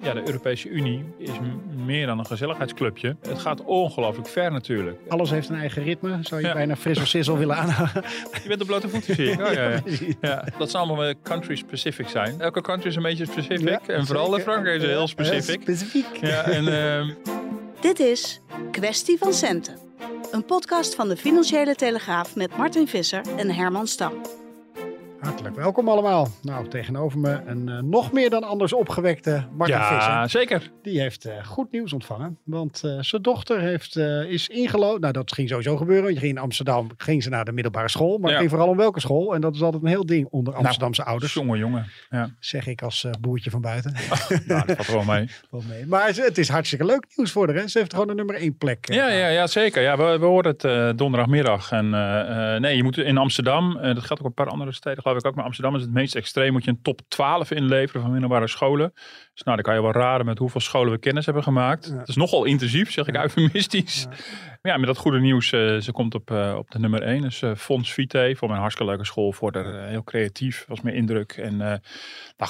Ja, de Europese Unie is meer dan een gezelligheidsclubje. Het gaat ongelooflijk ver natuurlijk. Alles heeft een eigen ritme. Zou je Ja. bijna fris of sissel willen aanhouden? Je bent op blote voeten, zie ik. Oh, ja, ja. Ja, dat ze allemaal country specific zijn. Elke country is een beetje specific. Ja, en vooral zeker. Frankrijk is heel specific. specifiek. Ja, en ehm, Dit is Kwestie van Centen. Een podcast van de Financiële Telegraaf met Martin Visser en Herman Stam. Hartelijk welkom allemaal. Nou, tegenover me een eh, nog meer dan anders opgewekte Martin ja, Visser. zeker. Die heeft eh, goed nieuws ontvangen. Want eh, zijn dochter heeft, is ingelood. Nou, dat ging sowieso gebeuren. Je ging in Amsterdam ging ze naar de middelbare school. Maar Ja. ging vooral om welke school. En dat is altijd een heel ding onder Amsterdamse ouders. Jongen, jongen. Ja, Zeg ik als boertje van buiten. nou, dat valt wel mee. Wel mee. Maar het is hartstikke leuk nieuws voor haar. Hè? Ze heeft gewoon een nummer één plek. Ja, ja, ja zeker. Ja, we, we hoorden het donderdagmiddag. En nee, je moet in Amsterdam, dat geldt ook op een paar andere steden geloof ik ook, maar Amsterdam is het meest extreem. Moet je een top 12 inleveren van middelbare scholen. Dus nou, dan kan je wel raden met hoeveel scholen we kennis hebben gemaakt. Ja. Het is nogal intensief, zeg ik eufemistisch. Ja. Met dat goede nieuws, eh, ze komt op, eh, op de nummer 1. Dus eh Fons Vitae, voor mijn hartstikke leuke school. Voor de, heel creatief, was mijn indruk. En nou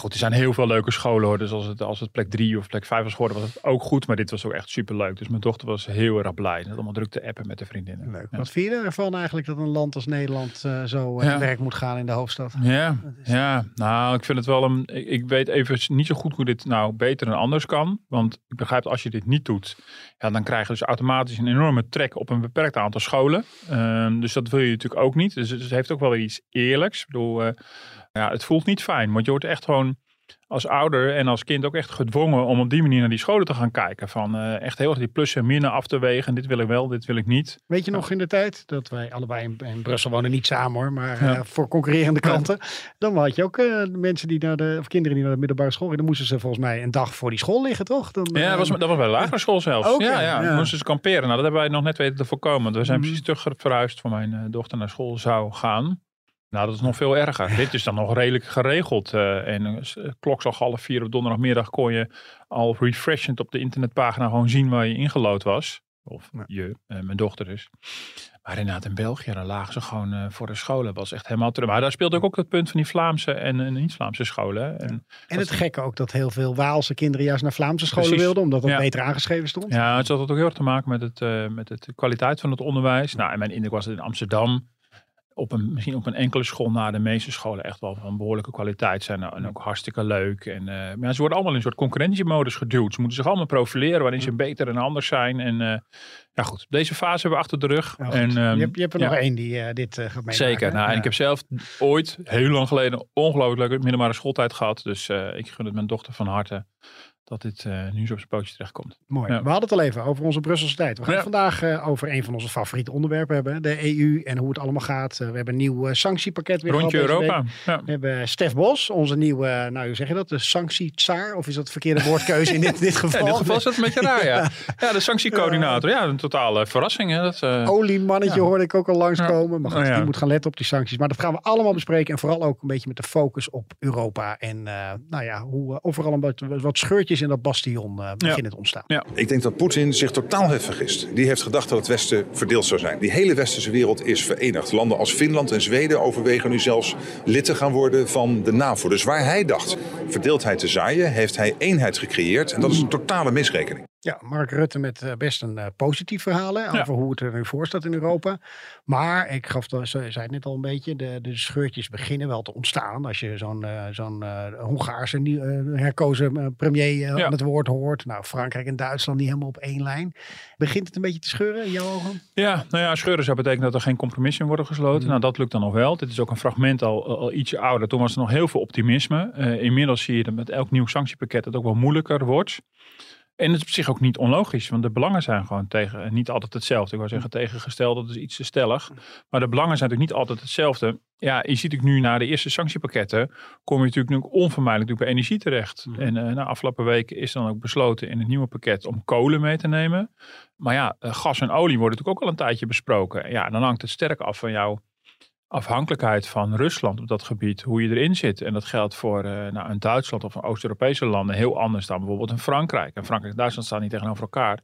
goed, er zijn heel veel leuke scholen hoor. Dus als het, als het plek 3 of plek 5 was geworden, was het ook goed. Maar dit was ook echt super leuk. Dus mijn dochter was heel erg blij. Dat allemaal druk te appen met de vriendinnen. Leuk. Ja. Wat vind je ervan eigenlijk dat een land als Nederland zo Ja. werk moet gaan in de hoofdstad? Ja, ja, nou, ik vind het wel een. Ik, ik weet even niet zo goed hoe dit nou beter en anders kan. Want ik begrijp als je dit niet doet, ja, dan krijg je dus automatisch een enorme trek op een beperkt aantal scholen. Ehm, dus dat wil je natuurlijk ook niet. Dus, het- heeft ook wel iets eerlijks. Ik bedoel, eh, ja, het voelt niet fijn, want je wordt echt gewoon als ouder en als kind ook echt gedwongen om op die manier naar die scholen te gaan kijken. Van eh, echt heel erg die plussen en minnen af te wegen. Dit wil ik wel, dit wil ik niet. Weet je nog in de tijd dat wij allebei in, in Brussel wonen, niet samen hoor, maar Ja. eh, voor concurrerende kranten. Dan had je ook eh, mensen die naar de, of kinderen die naar de middelbare school gingen. Dan moesten ze volgens mij een dag voor die school liggen, toch? Dan, Ja, dat was, dat was bij de lagere school zelfs. Ja, ja, ja. Dan moesten ze kamperen. Nou, dat hebben wij nog net weten te voorkomen. Want we zijn Mhm. precies terug verhuisd voor mijn dochter naar school zou gaan. Nou, dat is nog veel erger. Dit is dan nog redelijk geregeld. eh, en uh, klok zag half vier op donderdagmiddag kon je al refreshend op de internetpagina gewoon zien waar je ingelood was. Of Ja. je, eh, mijn dochter dus. Maar inderdaad in België, daar lagen ze gewoon eh, voor de scholen. was echt helemaal terug. Maar daar speelde ook, ook het punt van die Vlaamse en, en niet-Vlaamse scholen. En, En het gekke ook dat heel veel Waalse kinderen juist naar Vlaamse scholen Precies. wilden, omdat dat Ja. beter aangeschreven stond. Ja, het had ook heel erg te maken met, het, eh, met het, de kwaliteit van het onderwijs. Nou, en mijn indruk was dat in Amsterdam, op een, misschien op een enkele school na de meeste scholen, echt wel van behoorlijke kwaliteit zijn. En ook hartstikke leuk. En, eh, maar ze worden allemaal in een soort concurrentiemodus geduwd. Ze moeten zich allemaal profileren waarin ze beter en anders zijn. En eh, ja, goed, deze fase hebben we achter de rug. En, ehm, je, hebt, je hebt er ja. nog één die eh, dit gaat meemaken. Zeker. Nou, en ik heb zelf ooit, heel lang geleden, ongelooflijk leuke middelbare schooltijd gehad. Dus ik gun het mijn dochter van harte dat dit eh, nu zo op zijn pootje terechtkomt. Mooi. Ja. We hadden het al even over onze Brusselse tijd. We gaan Ja. het vandaag eh, over een van onze favoriete onderwerpen hebben. De EU en hoe het allemaal gaat. Eh, we hebben een nieuw sanctiepakket weer Rondje Europa. Ja. We hebben Stef Bos, onze nieuwe, nou hoe zeg je dat, de sanctietsaar? Of is dat de verkeerde woordkeuze in dit, dit geval? In dit geval is dat een beetje raar, ja. Ja, de sanctiecoördinator. Ja, een totale verrassing. Hè. Dat, Oliemannetje hoorde ik ook al langskomen. Maar goed, ja. die moet gaan letten op die sancties. Maar dat gaan we allemaal bespreken. En vooral ook een beetje met de focus op Europa. En nou ja, hoe overal een wat, wat scheurtjes in dat bastion eh, beginnen te ontstaan. Ik denk dat Poetin zich totaal heeft vergist. Die heeft gedacht dat het Westen verdeeld zou zijn. Die hele westerse wereld is verenigd. Landen als Finland en Zweden overwegen nu zelfs lid te gaan worden van de NAVO. Dus waar hij dacht verdeeldheid te zaaien, heeft hij eenheid gecreëerd. En dat is een totale misrekening. Ja, Mark Rutte met eh, best een eh, positief verhaal hè, Ja. over hoe het er nu voor staat in Europa. Maar ik gaf, zei het net al een beetje, de, de scheurtjes beginnen wel te ontstaan. Als je zo'n eh, zo'n Hongaarse nieuw, herkozen premier Ja. aan het woord hoort. Nou, Frankrijk en Duitsland niet helemaal op één lijn. Begint het een beetje te scheuren in jouw ogen? Ja, nou ja, scheuren zou betekenen dat er geen compromis in worden gesloten. Mhm. Nou, dat lukt dan nog wel. Dit is ook een fragment al, al ietsje ouder. Toen was er nog heel veel optimisme. Inmiddels zie je dat met elk nieuw sanctiepakket het ook wel moeilijker wordt. En het is op zich ook niet onlogisch, want de belangen zijn gewoon tegen, niet altijd hetzelfde. Ik wou zeggen tegengesteld, dat is iets te stellig. Maar de belangen zijn natuurlijk niet altijd hetzelfde. Ja, je ziet ook nu na de eerste sanctiepakketten, kom je natuurlijk nu onvermijdelijk bij energie terecht. Mhm. En uh, na afgelopen weken is dan ook besloten in het nieuwe pakket om kolen mee te nemen. Maar ja, uh, gas en olie worden natuurlijk ook al een tijdje besproken. Ja, dan hangt het sterk af van jouw afhankelijkheid van Rusland op dat gebied, hoe je erin zit. En dat geldt voor uh, nou, een Duitsland of een Oost-Europese landen heel anders dan bijvoorbeeld in Frankrijk. En Frankrijk en Duitsland staan niet tegenover elkaar.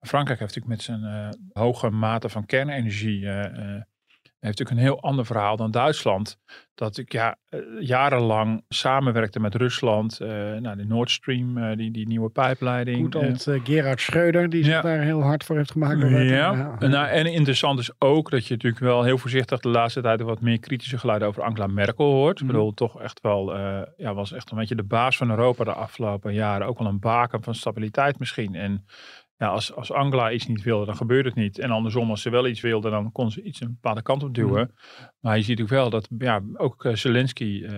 Frankrijk heeft natuurlijk met zijn uh, hoge mate van kernenergie uh, heeft natuurlijk een heel ander verhaal dan Duitsland. Dat ik ja, jarenlang samenwerkte met Rusland. Uh, nou, de Nord Stream, uh, die, die nieuwe pijpleiding. Goed oud uh, Gerhard Schreuder, die zich ja. daar heel hard voor heeft gemaakt. Ja. ja. Nou, en interessant is ook dat je natuurlijk wel heel voorzichtig de laatste tijd wat meer kritische geluiden over Angela Merkel hoort. Mm. Ik bedoel, toch echt wel, ja, was echt een beetje de baas van Europa de afgelopen jaren. Ook wel een baken van stabiliteit misschien. En ja, als, als Angela iets niet wilde, dan gebeurt het niet. En andersom, als ze wel iets wilde, dan kon ze iets een bepaalde kant op duwen. Mm. Maar je ziet ook wel dat ja, ook uh, Zelensky, uh,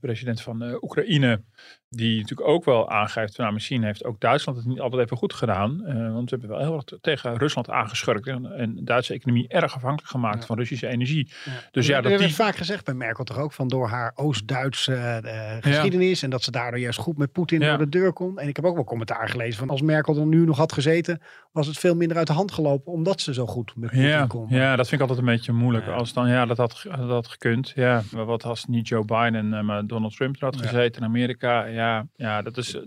president van Oekraïne, die natuurlijk ook wel aangeeft, nou misschien heeft ook Duitsland het niet altijd even goed gedaan. want ze hebben wel heel erg tegen Rusland aangeschurkt en, en de Duitse economie erg afhankelijk gemaakt ja. van Russische energie. Ja. Dus ja, dat dat die... vaak gezegd bij Merkel toch ook, van door haar Oost-Duitse uh, geschiedenis en dat ze daardoor juist goed met Poetin door de deur kon. En ik heb ook wel commentaar gelezen van als Merkel er nu nog had gezeten, was het veel minder uit de hand gelopen, omdat ze zo goed met Poetin Ja, kon. ja, dat vind ik altijd een beetje moeilijk. Ja. Als dan, ja, dat had, dat had gekund. Ja, maar wat als niet Joe Biden, eh, maar Donald Trump er had Ja. gezeten in Amerika. Ja, ja dat is... eh,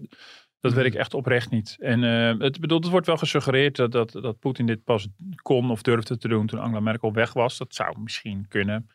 Dat weet ik echt oprecht niet. En eh, het, bedoel, het wordt wel gesuggereerd dat, dat, dat Poetin dit pas kon of durfde te doen toen Angela Merkel weg was. Dat zou misschien kunnen.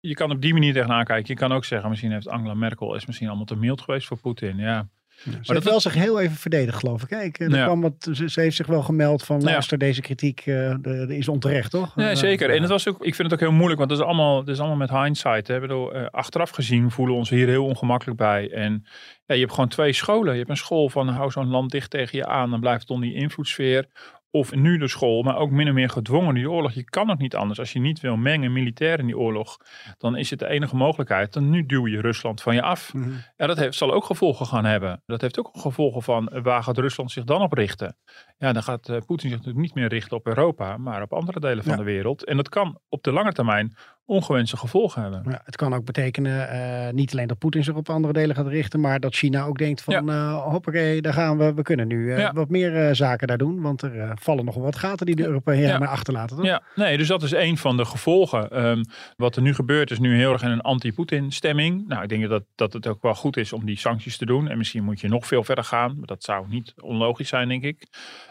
Je kan op die manier tegenaan kijken. Je kan ook zeggen, misschien heeft Angela Merkel is misschien allemaal te mild geweest voor Poetin. Ja, Ze dat- heeft wel zich heel even verdedigd, geloof ik. Kijk, er Ja. kwam wat, ze, ze heeft zich wel gemeld van Ja. luister, deze kritiek eh, de, de is onterecht, toch? Ja, Eh, zeker. ja. En het was ook, ik vind het ook heel moeilijk, want het is allemaal, het is allemaal met hindsight. Hè. Bedoel, eh, achteraf gezien voelen we ons hier heel ongemakkelijk bij. En ja, je hebt gewoon twee scholen. Je hebt een school van hou zo'n land dicht tegen je aan, dan blijft het onder die invloedssfeer. Of nu de school, maar ook min of meer gedwongen in die oorlog. Je kan ook niet anders. Als je niet wil mengen militair in die oorlog, dan is het de enige mogelijkheid. Dan nu duw je Rusland van je af. Mhm. Ja, dat heeft, zal ook gevolgen gaan hebben. Dat heeft ook gevolgen van waar gaat Rusland zich dan op richten? Ja, dan gaat eh, Poetin zich natuurlijk niet meer richten op Europa, maar op andere delen van Ja. de wereld. En dat kan op de lange termijn ongewenste gevolgen hebben. Ja, het kan ook betekenen, eh, niet alleen dat Poetin zich op andere delen gaat richten, maar dat China ook denkt van, eh hoppakee, daar gaan we, we kunnen nu Ja. wat meer zaken daar doen, want er vallen nog wel wat gaten die de Europeanen Ja. maar achterlaten, toch? Ja, nee, dus dat is een van de gevolgen. Ehm, wat er nu gebeurt is nu heel erg in een anti-Poetin stemming. Nou, ik denk dat, dat het ook wel goed is om die sancties te doen. En misschien moet je nog veel verder gaan. Maar dat zou niet onlogisch zijn, denk ik.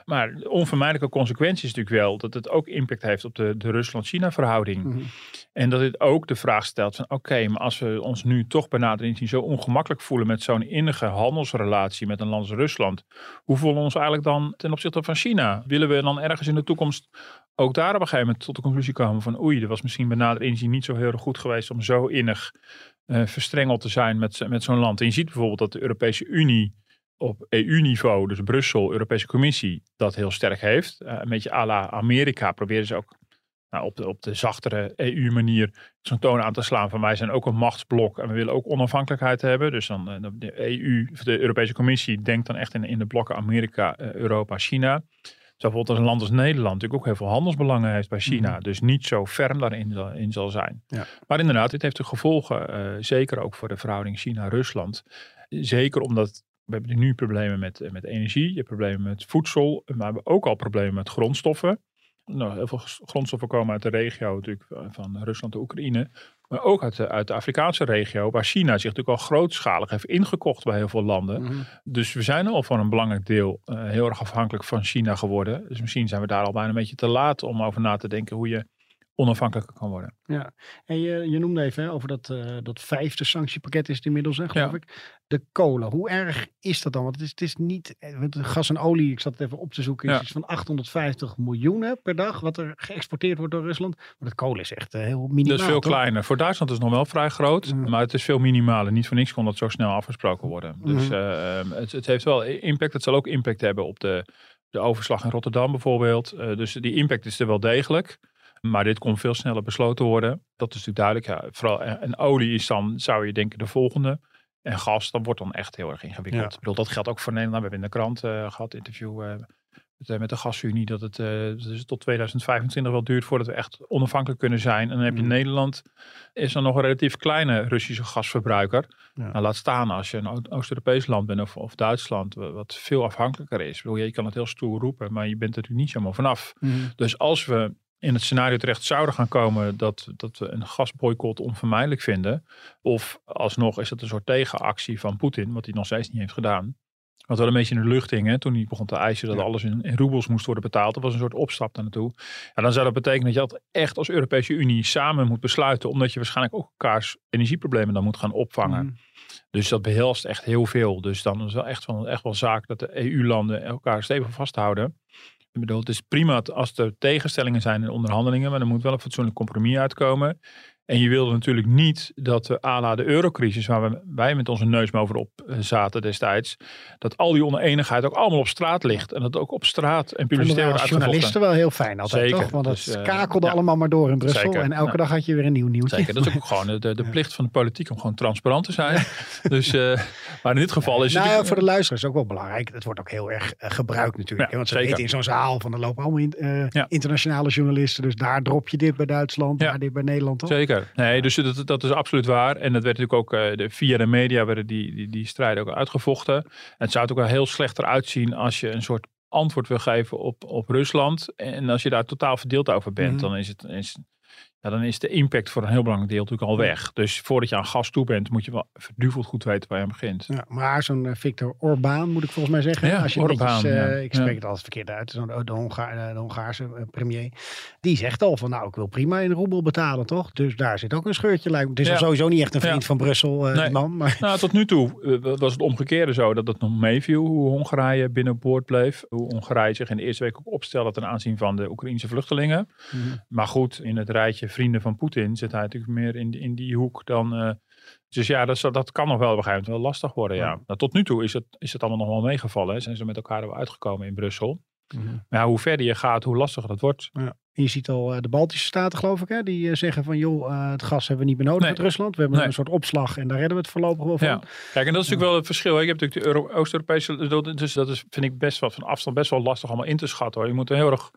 Maar de onvermijdelijke consequentie is natuurlijk wel dat het ook impact heeft op de, de Rusland-China verhouding. Mhm. En dat dit ook de vraag stelt van oké, maar als we ons nu toch bij nader inzien zo ongemakkelijk voelen met zo'n innige handelsrelatie met een land als Rusland. Hoe voelen we ons eigenlijk dan ten opzichte van China? Willen we dan ergens in de toekomst ook daar op een gegeven moment tot de conclusie komen van oei, er was misschien bij nader inzien niet zo heel erg goed geweest om zo innig eh, verstrengeld te zijn met, met zo'n land. En je ziet bijvoorbeeld dat de Europese Unie op EU-niveau, dus Brussel, Europese Commissie, dat heel sterk heeft. Eh, een beetje à la Amerika proberen ze ook nou, op, de, op de zachtere EU-manier zo'n toon aan te slaan van wij zijn ook een machtsblok en we willen ook onafhankelijkheid hebben. Dus dan eh, de EU, de Europese Commissie denkt dan echt in, in de blokken Amerika, eh, Europa, China. Zo bijvoorbeeld als een land als Nederland natuurlijk ook heel veel handelsbelangen heeft bij China. Mhm. Dus niet zo ferm daarin zal- in zal zijn. Ja. Maar inderdaad, dit heeft de gevolgen, zeker ook voor de verhouding China-Rusland. Zeker omdat we hebben nu problemen met, eh, met energie, je hebt problemen met voedsel, maar we hebben ook al problemen met grondstoffen. Nou, heel veel gr- grondstoffen komen uit de regio natuurlijk van- van Rusland en Oekraïne. Maar ook uit de, uit de Afrikaanse regio, waar China zich natuurlijk al grootschalig heeft ingekocht bij heel veel landen. Mhm. Dus we zijn al voor een belangrijk deel eh, heel erg afhankelijk van China geworden. Dus misschien zijn we daar al bijna een beetje te laat om over na te denken hoe je onafhankelijker kan worden. Ja, en je, je noemde even hè, over dat, eh, dat vijfde sanctiepakket is het inmiddels, hè, geloof Ja. ik. De kolen, hoe erg is dat dan? Want het is, het is niet, eh, gas en olie, ik zat het even op te zoeken, is Ja. iets van 850 miljoen per dag, wat er geëxporteerd wordt door Rusland. Maar dat kolen is echt eh, heel minimaal. Dat is veel toch? kleiner. Voor Duitsland is het nog wel vrij groot, maar het is veel minimaler. Niet voor niks kon dat zo snel afgesproken worden. Dus Mhm. eh, ehm, het, het heeft wel impact. Het zal ook impact hebben op de, de overslag in Rotterdam bijvoorbeeld. Dus die impact is er wel degelijk. Maar dit kon veel sneller besloten worden. Dat is natuurlijk duidelijk. Ja, vooral, en en olie is dan, zou je denken, de volgende en gas, dan wordt dan echt heel erg ingewikkeld. Ja. Ik bedoel, dat geldt ook voor Nederland. We hebben in de krant eh, gehad, interview eh, met, eh, met de gasunie, dat het eh, dus tot 2025 wel duurt voordat we echt onafhankelijk kunnen zijn. En dan heb je Mhm. Nederland, is dan nog een relatief kleine Russische gasverbruiker. Ja. Nou, laat staan als je een Oost-Europees land bent of, of Duitsland, wa- wat veel afhankelijker is. Ik bedoel, je kan het heel stoer roepen, maar je bent er natuurlijk niet zomaar vanaf. Mhm. Dus als we in het scenario terecht zouden gaan komen dat, dat we een gasboycott onvermijdelijk vinden, of alsnog is het een soort tegenactie van Poetin, wat hij nog steeds niet heeft gedaan. Wat wel een beetje in de lucht hing, hè, toen hij begon te eisen dat Ja. alles in, in roebels moest worden betaald. Dat was een soort opstap daar naartoe. Ja, dan zou dat betekenen dat je dat echt als Europese Unie samen moet besluiten, omdat je waarschijnlijk ook elkaars energieproblemen dan moet gaan opvangen. Mhm. Dus dat behelst echt heel veel. Dus dan is het wel echt wel, echt wel zaak dat de EU-landen elkaar stevig vasthouden. Ik bedoel, het is prima als er tegenstellingen zijn in onderhandelingen, maar er moet wel een fatsoenlijk compromis uitkomen. En je wilde natuurlijk niet dat we à la de eurocrisis, waar we, wij met onze neus over op eh, zaten destijds, dat al die oneenigheid ook allemaal op straat ligt. En dat ook op straat en publiciteit wordt journalisten wel heel fijn altijd, Zeker. toch? Want het Dus, eh, kakelde ja. allemaal maar door in Brussel. Zeker. En elke Ja. dag had je weer een nieuw nieuwtje. Zeker, dat is ook gewoon de, de plicht van de politiek om gewoon transparant te zijn. Dus, eh, maar in dit geval is het... nou ja, natuurlijk- voor de luisteraars ook wel belangrijk. Het wordt ook heel erg gebruikt natuurlijk. Ja, want ze zeker. weten in zo'n zaal van er lopen allemaal in- internationale journalisten. Dus daar drop je dit bij Duitsland, daar dit bij Nederland. Toch? Zeker. Nee, dus dat, dat is absoluut waar. En dat werd natuurlijk ook eh, de, via de media werden die, die, die strijden ook uitgevochten. En het zou het ook wel heel slecht eruit zien als je een soort antwoord wil geven op, op Rusland. En als je daar totaal verdeeld over bent, Mhm. dan is het. Is, ja, dan is de impact voor een heel belangrijk deel natuurlijk al weg. Dus voordat je aan gas toe bent, moet je wel verduveld goed weten waar je aan begint. Ja, maar zo'n eh, Viktor Orbán moet ik volgens mij zeggen. Ja, Als je Orbán, netjes, eh. Ik spreek het altijd verkeerd uit. Zo'n, de, Hongaar, de Hongaarse eh, premier. Die zegt al van nou ik wil prima in roebel betalen toch? Dus daar zit ook een scheurtje lijkt. Het is al sowieso niet echt een vriend van Brussel eh, Nee. man. Maar Nou, tot nu toe eh, was het omgekeerde zo dat het nog meeviel hoe Hongarije binnenboord bleef. Hoe Hongarije zich in de eerste week ook opstelde ten aanzien van de Oekraïnse vluchtelingen. Maar goed, in het rijtje vrienden van Poetin zit hij natuurlijk meer in, die- in die hoek dan. eh, dus ja, dat, dat kan nog wel moment wel lastig worden. Ja. Ja. Nou, tot nu toe is het, is het allemaal nog wel meegevallen. Hè. Zijn ze met elkaar wel uitgekomen in Brussel. Mhm. Maar ja, hoe verder je gaat, hoe lastiger dat wordt. Ja. Je ziet al eh, de Baltische Staten, geloof ik, hè, die eh, zeggen van joh, het gas hebben we niet meer nodig Nee. uit Rusland. We hebben Nee. een soort opslag en daar redden we het voorlopig wel van. Ja. Kijk, en dat is natuurlijk wel het verschil. hè. Je hebt natuurlijk de Euro- Oost-Europese, dus dat is, vind ik best wel van afstand best wel lastig allemaal in te schatten. Hoor. Je moet heel erg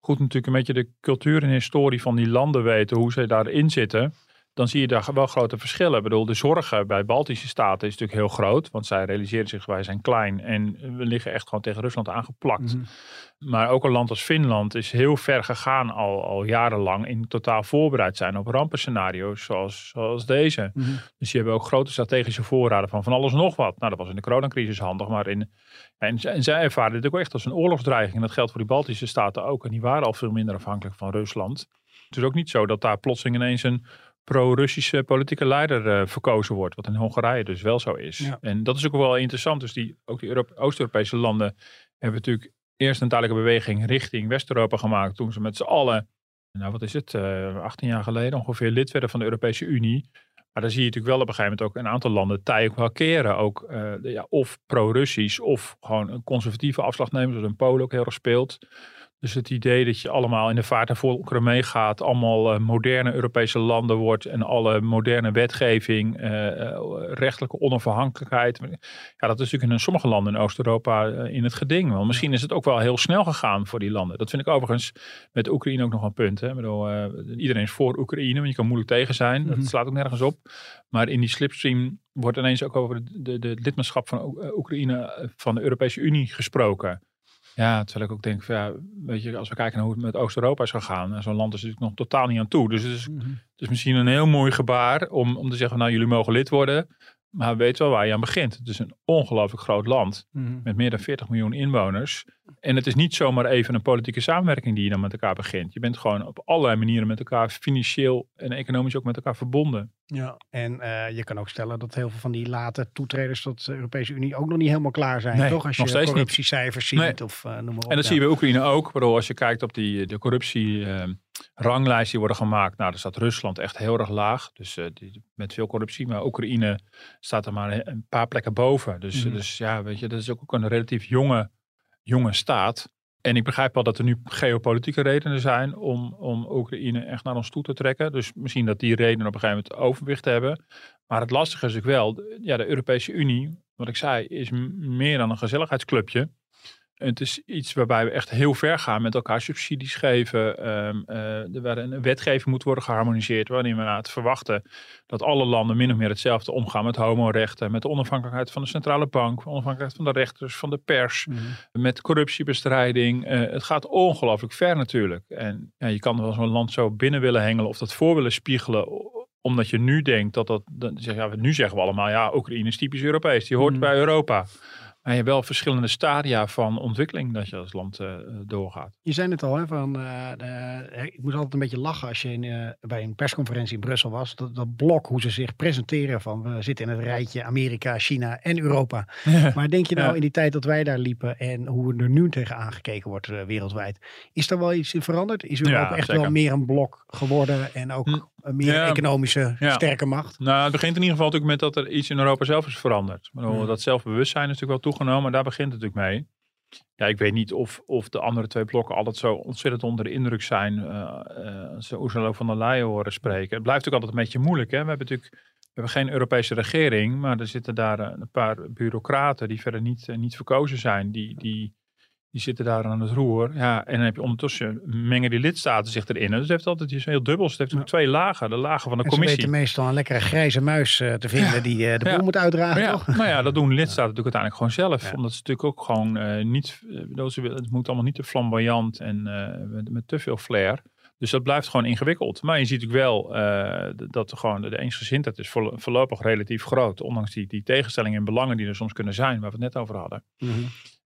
goed natuurlijk een beetje de cultuur en historie van die landen weten, hoe ze daarin zitten. Dan zie je daar wel grote verschillen. Ik bedoel, de zorgen bij Baltische staten is natuurlijk heel groot. Want zij realiseren zich, wij zijn klein en we liggen echt gewoon tegen Rusland aangeplakt. Mhm. Maar ook een land als Finland is heel ver gegaan al, al jarenlang in totaal voorbereid zijn op rampenscenario's zoals, zoals deze. Mhm. Dus die hebben ook grote strategische voorraden van van alles nog wat. Nou, dat was in de coronacrisis handig, maar in, en, en zij ervaren dit ook echt als een oorlogsdreiging. En dat geldt voor die Baltische staten ook. En die waren al veel minder afhankelijk van Rusland. Het is ook niet zo dat daar plotseling ineens een pro-Russische politieke leider eh, verkozen wordt. Wat in Hongarije dus wel zo is. Ja. En dat is ook wel interessant. Dus die, ook die Euro- Oost-Europese landen hebben natuurlijk eerst een tijdelijke beweging richting West-Europa gemaakt. Toen ze met z'n allen, nou wat is het, eh 18 jaar geleden ongeveer lid werden van de Europese Unie. Maar dan zie je natuurlijk wel op een gegeven moment ook een aantal landen tij wel keren. Ook eh, ja, of pro-Russisch of gewoon een conservatieve afslag nemen. Zoals in Polen ook heel erg speelt. Dus het idee dat je allemaal in de vaart en volkeren meegaat. Allemaal eh, moderne Europese landen wordt. En alle moderne wetgeving. eh, rechtelijke onafhankelijkheid. Ja, dat is natuurlijk in sommige landen in Oost-Europa in het geding. wel. misschien is het ook wel heel snel gegaan voor die landen. Dat vind ik overigens met Oekraïne ook nog een punt. Hè. Ik bedoel, iedereen is voor Oekraïne, want je kan moeilijk tegen zijn. Mhm. Dat slaat ook nergens op. Maar in die slipstream wordt ineens ook over de, de, de lidmaatschap van Oe- Oekraïne van de Europese Unie gesproken. Ja, terwijl ik ook denk, van, ja, weet je, als we kijken naar hoe het met Oost-Europa is gegaan, zo'n land is natuurlijk nog totaal niet aan toe. Dus het is, Mhm. het is misschien een heel mooi gebaar om, om te zeggen, nou jullie mogen lid worden, maar weet wel waar je aan begint. Het is een ongelooflijk groot land Mhm. met meer dan 40 miljoen inwoners. En het is niet zomaar even een politieke samenwerking die je dan met elkaar begint. Je bent gewoon op allerlei manieren met elkaar financieel en economisch ook met elkaar verbonden. Ja, en eh, je kan ook stellen dat heel veel van die late toetreders tot de Europese Unie ook nog niet helemaal klaar zijn, Nee, toch? Als nog je niet. corruptiecijfers ziet Nee. of eh, noem maar op. En dat zie je bij Oekraïne ook. Bedoel, als je kijkt op die, de corruptie-ranglijst die worden gemaakt. Nou, daar staat Rusland echt heel erg laag. Dus eh, die, met veel corruptie. Maar Oekraïne staat er maar een paar plekken boven. Dus, Mhm. dus ja, weet je, dat is ook een relatief jonge, jonge staat. En ik begrijp wel dat er nu geopolitieke redenen zijn om, om Oekraïne echt naar ons toe te trekken. Dus misschien dat die redenen op een gegeven moment overwicht hebben. Maar het lastige is natuurlijk wel, de- ja, de Europese Unie, wat ik zei, is meer dan een gezelligheidsclubje. Het is iets waarbij we echt heel ver gaan met elkaar subsidies geven. Er waar een wetgeving moet worden geharmoniseerd. Waarin we het verwachten dat alle landen min of meer hetzelfde omgaan met homorechten. Met de onafhankelijkheid van de centrale bank. Onafhankelijkheid van de rechters, van de pers. Met corruptiebestrijding. Eh, het gaat ongelooflijk ver natuurlijk. En ja, je kan wel zo'n land zo binnen willen hengelen of dat voor willen spiegelen. Omdat je nu denkt dat dat. dat zeg, ja, nu zeggen we allemaal, ja, Oekraïne is typisch Europees. Die hoort Mm. bij Europa. Maar je hebt wel verschillende stadia van ontwikkeling dat je als land eh, doorgaat. Je zei het al, hè, van, eh, de- ik moest altijd een beetje lachen als je in, eh, bij een persconferentie in Brussel was. Dat, dat blok, hoe ze zich presenteren van we zitten in het rijtje Amerika, China en Europa. Maar denk je nou Ja. in die tijd dat wij daar liepen en hoe er nu tegen aangekeken wordt wereldwijd. Is er wel iets in veranderd? Is Europa echt zeker. wel meer een blok geworden en ook Hm. Een meer Ja. economische Ja. sterke macht? Nou, het begint in ieder geval natuurlijk met dat er iets in Europa zelf is veranderd. Bedoel, Hmm. Dat zelfbewustzijn is natuurlijk wel toegenomen. Daar begint het natuurlijk mee. Ja, ik weet niet of, of de andere twee blokken altijd zo ontzettend onder de indruk zijn. eh eh, ze Ursula von der Leyen horen spreken. Het blijft natuurlijk altijd een beetje moeilijk. Hè? We hebben natuurlijk we hebben geen Europese regering. Maar er zitten daar eh, een paar bureaucraten die verder niet, niet verkozen zijn. Die, die, die zitten daar aan het roer. Ja, en dan heb je ondertussen mengen die lidstaten zich erin. Dus het heeft altijd iets heel dubbels. Het heeft natuurlijk twee lagen. De lagen van de En ze commissie. weten meestal een lekkere grijze muis eh, te vinden die eh, de boel Ja. moet uitdragen, Ja, toch? nou ja, dat doen lidstaten natuurlijk uiteindelijk gewoon zelf. Omdat ze natuurlijk ook gewoon eh, niet, ze het moet allemaal niet te flamboyant en met, met te veel flair. Dus dat blijft gewoon ingewikkeld. Maar je ziet natuurlijk wel dat er gewoon de eensgezindheid is voorlo- voorlopig relatief groot. Ondanks die, die tegenstellingen en belangen die er soms kunnen zijn, waar we het net over hadden. Mhm.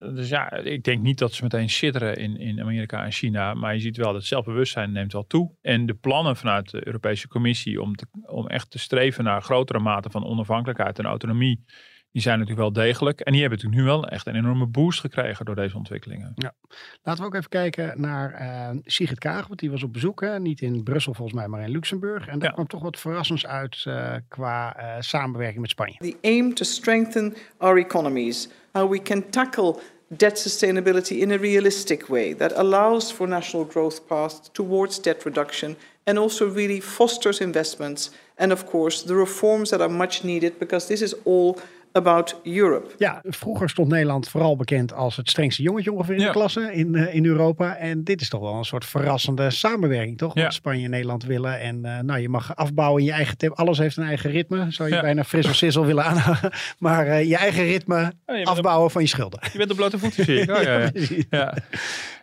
Dus ja, ik denk niet dat ze meteen sidderen in, in Amerika en China. Maar je ziet wel dat zelfbewustzijn neemt wel toe. En de plannen vanuit de Europese Commissie om, te, om echt te streven naar grotere mate van onafhankelijkheid en autonomie. Die zijn natuurlijk wel degelijk. En die hebben natuurlijk nu wel echt een enorme boost gekregen door deze ontwikkelingen. Laten we ook even kijken naar eh Sigrid Kaag, want die was op bezoek. Hè? Niet in Brussel volgens mij, maar in Luxemburg. En daar Ja. kwam toch wat verrassends uit eh, qua eh, samenwerking met Spanje. The aim to strengthen our economies, how we can tackle debt sustainability in a realistic way that allows for national growth paths towards debt reduction and also really fosters investments and of course the reforms that are much needed because this is all about Europe. Ja, vroeger stond Nederland vooral bekend als het strengste jongetje ongeveer in Ja. de klasse in, eh, in Europa. En dit is toch wel een soort verrassende samenwerking, toch? Ja. Wat Spanje en Nederland willen. En eh, nou, je mag afbouwen in je eigen tempo. Alles heeft een eigen ritme. Zou je Ja. bijna fris of sissel willen aanhouden. Maar eh, je eigen ritme je, op, afbouwen van je schulden. je bent op blote voeten, zie ik. Oh, ja, ja.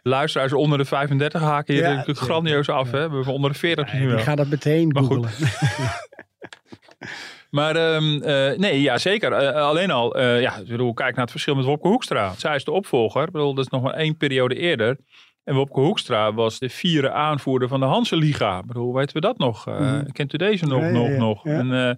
Luisteraars onder de 35 haken hier Ja, natuurlijk ja. grandioos af. Hè? We hebben onder de 40 nu wel. ik ga dat meteen Maar goed. googlen. Maar ehm, eh, nee, ja zeker. Eh, alleen al, eh, ja, ik bedoel, kijk naar het verschil met Wopke Hoekstra. Zij is de opvolger. Ik bedoel, dat is nog maar één periode eerder. En Wopke Hoekstra was de vierde aanvoerder van de Hanse-liga. Ik bedoel, weten we dat nog? Eh, Mhm. Kent u deze nog, Ja, nog, ja. nog? Ja. En eh,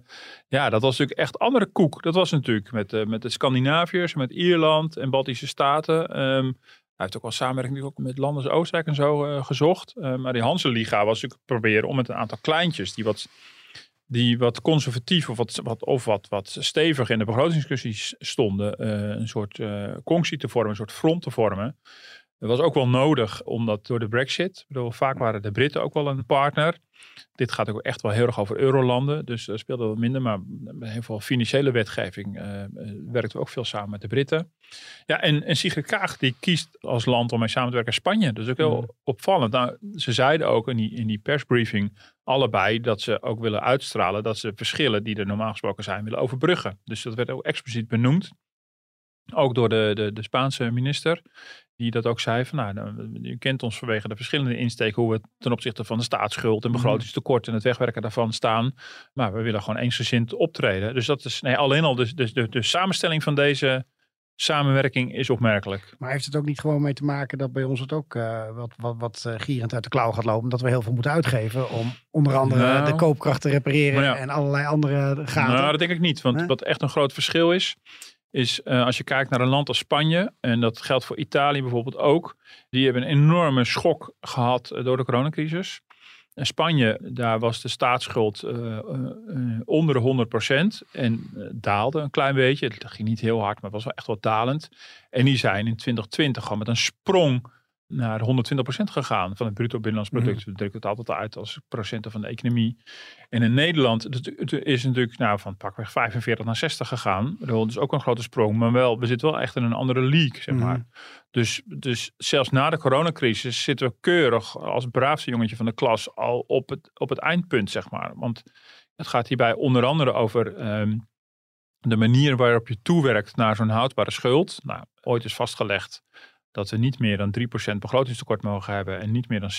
ja, dat was natuurlijk echt andere koek. Dat was natuurlijk met, eh, met de Scandinaviërs, met Ierland en Baltische Staten. Ehm, hij heeft ook wel samenwerking ook met landen als Oostenrijk en zo eh, gezocht. Eh, maar die Hanse-liga was natuurlijk proberen om met een aantal kleintjes die wat die wat conservatief of wat, wat, of wat, wat stevig in de begrotingsdiscussies stonden, eh, een soort eh conctie te vormen, een soort front te vormen. Dat was ook wel nodig, omdat door de brexit, ik bedoel, vaak waren de Britten ook wel een partner. Dit gaat ook echt wel heel erg over eurolanden, dus dat speelde wat minder. Maar bij heel veel financiële wetgeving eh, eh, werkten we ook veel samen met de Britten. Ja, en, en Sigrid Kaag die kiest als land om mee samen te werken Spanje. Dus ook heel Mm. opvallend. Nou, ze zeiden ook in die, in die persbriefing allebei dat ze ook willen uitstralen dat ze verschillen die er normaal gesproken zijn willen overbruggen. Dus dat werd ook expliciet benoemd. Ook door de, de, de Spaanse minister, die dat ook zei van nou, nou, je kent ons vanwege de verschillende insteken hoe we ten opzichte van de staatsschuld en begrotingstekort en het wegwerken daarvan staan. Maar we willen gewoon eensgezind optreden. Dus dat is nee, alleen al de, de, de, de samenstelling van deze samenwerking is opmerkelijk. Maar heeft het ook niet gewoon mee te maken dat bij ons het ook eh, wat, wat, wat eh, gierend uit de klauw gaat lopen? Dat we heel veel moeten uitgeven om onder andere Nou. de koopkracht te repareren ja. en allerlei andere gaten. Nou, dat denk ik niet. Want wat echt een groot verschil is, is eh, als je kijkt naar een land als Spanje, en dat geldt voor Italië bijvoorbeeld ook, die hebben een enorme schok gehad eh, door de coronacrisis. In Spanje, daar was de staatsschuld eh, onder de 100% en daalde een klein beetje. Het ging niet heel hard, maar het was wel echt wat dalend. En die zijn in 2020 gewoon met een sprong naar 120% gegaan van het bruto binnenlands product. We drukken het altijd uit als procenten van de economie. En in Nederland het, het is natuurlijk nou, van pakweg 45 naar 60 gegaan. Dat is ook een grote sprong, maar wel, we zitten wel echt in een andere league, zeg maar. Mhm. Dus, dus zelfs na de coronacrisis zitten we keurig als braafste jongetje van de klas al op het, op het eindpunt, zeg maar. Want het gaat hierbij onder andere over ehm, de manier waarop je toewerkt naar zo'n houdbare schuld. Nou, ooit is vastgelegd dat we niet meer dan 3% begrotingstekort mogen hebben en niet meer dan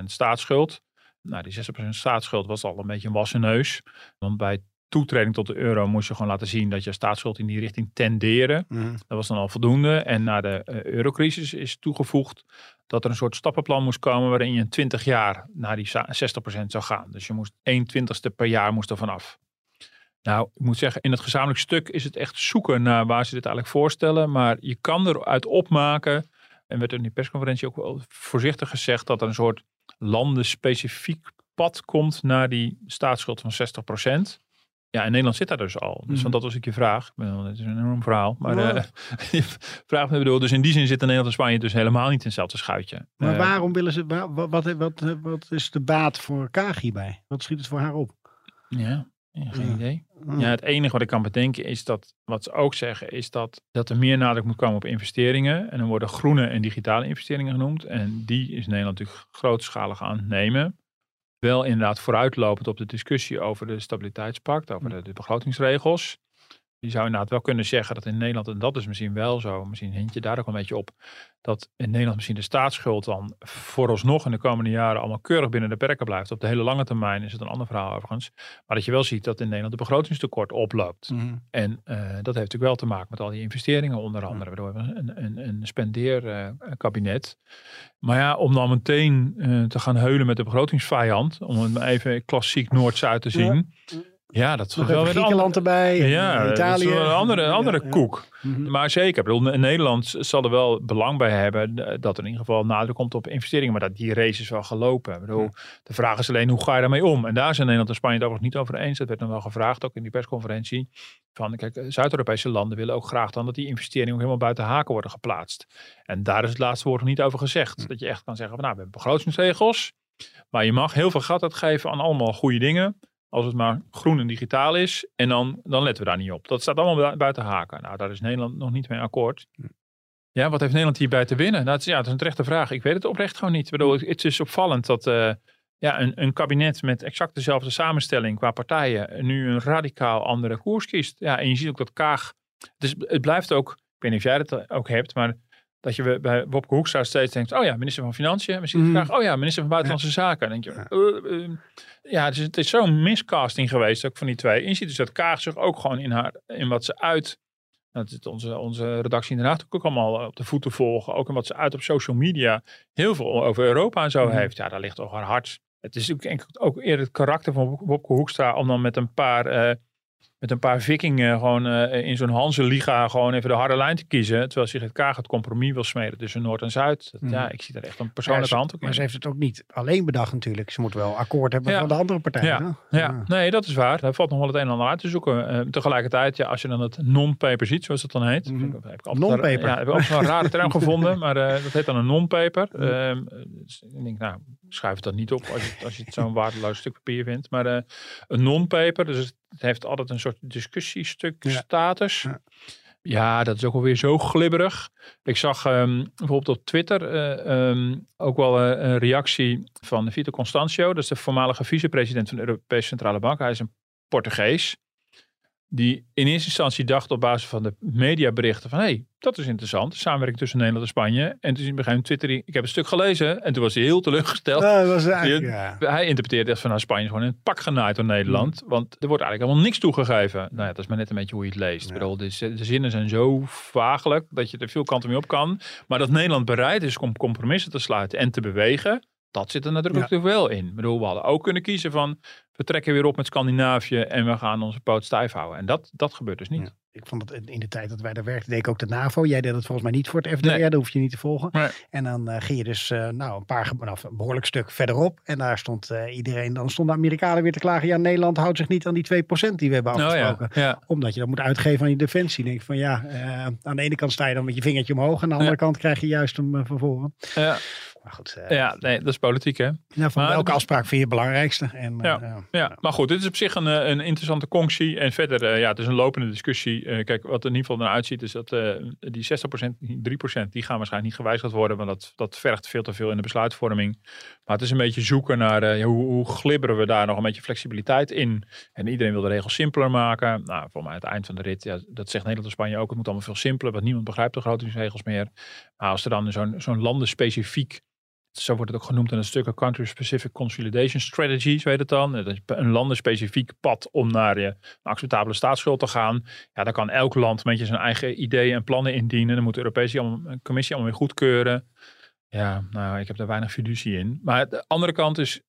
60% staatsschuld. Nou, die 60% staatsschuld was al een beetje een wassen neus. Want bij toetreding tot de euro moest je gewoon laten zien dat je staatsschuld in die richting tenderen. Mhm. Dat was dan al voldoende. En na de eh, eurocrisis is toegevoegd dat er een soort stappenplan moest komen waarin je in 20 jaar naar die sa- 60% zou gaan. Dus je moest 1 twintigste per jaar moest er vanaf. Nou, ik moet zeggen, in het gezamenlijk stuk is het echt zoeken naar waar ze dit eigenlijk voorstellen. Maar je kan eruit opmaken, en werd in die persconferentie ook wel voorzichtig gezegd, dat er een soort landenspecifiek pad komt naar die staatsschuld van 60%. Ja, in Nederland zit daar dus al. Dus want dat was ook je vraag. Ik bedoel, Het is een enorm verhaal. Maar Ja. eh, je vraagt me bedoel, dus in die zin zitten Nederland en Spanje dus helemaal niet in hetzelfde schuitje. Maar Eh, waarom willen ze, wa- wa- wat, wat, wat, wat is de baat voor Kaag hierbij? Wat schiet het voor haar op? Ja, geen Ja. idee. Ja, het enige wat ik kan bedenken is dat, wat ze ook zeggen, is dat, dat er meer nadruk moet komen op investeringen. En dan worden groene en digitale investeringen genoemd. En die is Nederland natuurlijk grootschalig aan het nemen. Wel inderdaad vooruitlopend op de discussie over de stabiliteitspact, over de, de begrotingsregels. Je zou inderdaad wel kunnen zeggen dat in Nederland, en dat is misschien wel zo, misschien hint je daar ook een beetje op, dat in Nederland misschien de staatsschuld dan vooralsnog in de komende jaren allemaal keurig binnen de perken blijft. Op de hele lange termijn is het een ander verhaal overigens. Maar dat je wel ziet dat in Nederland de begrotingstekort oploopt. Mhm. En eh, dat heeft natuurlijk wel te maken met al die investeringen onder andere. Waardoor we een, een, een spendeerkabinet. maar ja, om dan meteen eh, te gaan heulen met de begrotingsvijand. Om het maar even klassiek Noord-Zuid te zien. Ja, dat is Nog wel weer Griekenland andere- erbij. Ja, eh, dat is Italië. een andere, Ja, andere ja. koek. Mhm. Maar zeker, bedoel, Nederland zal er wel belang bij hebben eh, dat er in ieder geval nadruk komt op investeringen. Maar dat die race is wel gelopen. Ik bedoel, De vraag is alleen hoe ga je daarmee om? En daar zijn Nederland en Spanje het overigens niet over eens. Dat werd dan wel gevraagd, ook in die persconferentie. Van, kijk, eh, Zuid-Europese landen willen ook graag dan dat die investeringen ook helemaal buiten haken worden geplaatst. En daar is het laatste woord nog niet over gezegd. Dat je echt kan zeggen van, nou, we hebben begrotingsregels. Maar je mag heel veel geld uitgeven aan allemaal goede dingen. Als het maar groen en digitaal is. En dan, dan letten we daar niet op. Dat staat allemaal bu- buiten haken. Nou, daar is Nederland nog niet mee akkoord. Ja, wat heeft Nederland hierbij te winnen? Nou, het, is, ja, het is een terechte vraag. Ik weet het oprecht gewoon niet. Ik bedoel, het is opvallend dat eh, ja, een, een kabinet met exact dezelfde samenstelling qua partijen nu een radicaal andere koers kiest. Ja, en je ziet ook dat Kaag. Dus het blijft ook, ik weet niet of jij dat ook hebt, maar dat je bij Wopke Hoekstra steeds denkt, oh ja, minister van Financiën. Misschien Mhm. graag, oh ja, minister van Buitenlandse Zaken. Dan denk je, eh, eh, ja, het is, het is zo'n miscasting geweest ook van die twee. En je ziet dus dat Kaag zich ook gewoon in, haar, in wat ze uit, dat zit onze, onze redactie in Den Haag ook allemaal op de voeten volgen, ook in wat ze uit op social media heel veel over Europa en zo Mhm. heeft. Ja, daar ligt toch haar hart. Het is ook, enkel- ook eerder het karakter van Wopke Hoekstra om dan met een paar... eh, met een paar vikingen gewoon eh, in zo'n Hanse-liga gewoon even de harde lijn te kiezen. Terwijl Sigrid Kaag het compromis wil smeden tussen Noord en Zuid. Dat- Mhm. Ja, ik zie daar echt een persoonlijke hand ook maar in. ze heeft het ook niet alleen bedacht natuurlijk. Ze moet wel akkoord hebben Ja. van de andere partijen. Ja? Ja, nee, dat is waar. Daar valt nog wel het een en ander uit te zoeken. Eh, tegelijkertijd, ja, als je dan het non-paper ziet, zoals het dan heet. Mhm. Vind ik- heb ik altijd- Non-paper. Ja, heb ik ook zo'n rare term gevonden, maar eh, dat heet dan een non-paper. Ehm, dus ik denk, nou, schuif het dan niet op als je, als je het zo'n waardeloos stuk papier vindt. Maar een non-paper, dus het het heeft altijd een soort discussiestuk Ja. status. Ja. Ja, dat is ook alweer zo glibberig. Ik zag ehm, bijvoorbeeld op Twitter eh, ehm, ook wel eh, een reactie van Vito Constancio. Dat is de voormalige vicepresident van de Europese Centrale Bank. Hij is een Portugees. Die in eerste instantie dacht op basis van de mediaberichten van... hé, hey, dat is interessant, samenwerking tussen Nederland en Spanje. En toen is hij Twitter, ik heb een stuk gelezen. En toen was hij heel teleurgesteld. Dat was eigenlijk, ja. Hij interpreteert echt van nou, Spanje is gewoon in het pak genaaid door Nederland. Want er wordt eigenlijk helemaal niks toegegeven. Nou ja, dat is maar net een beetje hoe je het leest. Ja. Ik bedoel, de, de zinnen zijn zo vagelijk dat je er veel kanten mee op kan. Maar dat Nederland bereid is om compromissen te sluiten en te bewegen. Dat zit er natuurlijk Ja. wel in. Ik bedoel, we hadden ook kunnen kiezen van we trekken weer op met Scandinavië en we gaan onze poot stijf houden. En dat, dat gebeurt dus niet. Ja. Ik vond het in de tijd dat wij daar werkten, deed ik ook de NAVO. Jij deed het volgens mij niet voor het FDR, Nee. daar hoef je niet te volgen. Nee. En dan eh, ging je dus eh, nou, een paar, nou, een behoorlijk stuk verderop. En daar stond eh, iedereen, dan stonden de Amerikanen weer te klagen. Ja, Nederland houdt zich niet aan die 2% die we hebben Oh afgesproken. ja, ja. Omdat je dat moet uitgeven aan je defensie. Denk van ja, aan de ene kant sta je dan met je vingertje omhoog. Aan de andere kant krijg je juist hem van voren. ja. Maar goed, eh, ja, nee, dat is politiek hè. nou, van maar welke dat is- afspraak vind je het belangrijkste? En, Ja. eh, Ja, maar goed, dit is op zich een, eh, een interessante conctie. En verder, ja, het is een lopende discussie. Eh, kijk, wat er in ieder geval naar uitziet, is dat eh, die 60%, die 3%, die gaan waarschijnlijk niet gewijzigd worden. Want dat, dat vergt veel te veel in de besluitvorming. Maar het is een beetje zoeken naar eh, ja, hoe, hoe glibberen we daar nog een beetje flexibiliteit in. En iedereen wil de regels simpeler maken. Nou, voor mij aan het eind van de rit, ja, dat zegt Nederland en Spanje ook. Het moet allemaal veel simpeler, want niemand begrijpt de begrotingsregels meer. Maar als er dan zo'n zo'n landenspecifiek zo wordt het ook genoemd in het stuk, een country-specific consolidation strategy, zo heet het dan. Dat is een landenspecifiek pad om naar je een acceptabele staatsschuld te gaan. Ja, dan kan elk land met je zijn eigen ideeën en plannen indienen. Dan moet de Europese Commissie allemaal weer goedkeuren. Ja, nou, ik heb daar weinig fiducie in. Maar de andere kant is,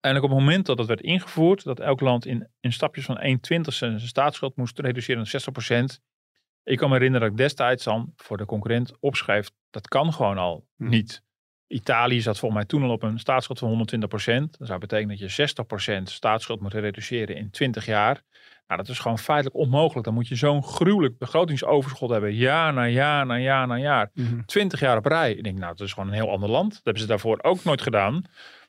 eigenlijk op het moment dat het werd ingevoerd, dat elk land in, in stapjes van 1 20 zijn staatsschuld moest reduceren naar 60% Ik kan me herinneren dat ik destijds dan voor de concurrent opschreef, dat kan gewoon al Hm. niet. Italië zat volgens mij toen al op een staatsschuld van 120% Dat zou betekenen dat je 60% staatsschuld moet reduceren in 20 jaar. Nou, dat is gewoon feitelijk onmogelijk. Dan moet je zo'n gruwelijk begrotingsoverschot hebben. Jaar na jaar na jaar na jaar. mhm. 20 jaar op rij. Ik denk, nou, dat is gewoon een heel ander land. Dat hebben ze daarvoor ook nooit gedaan.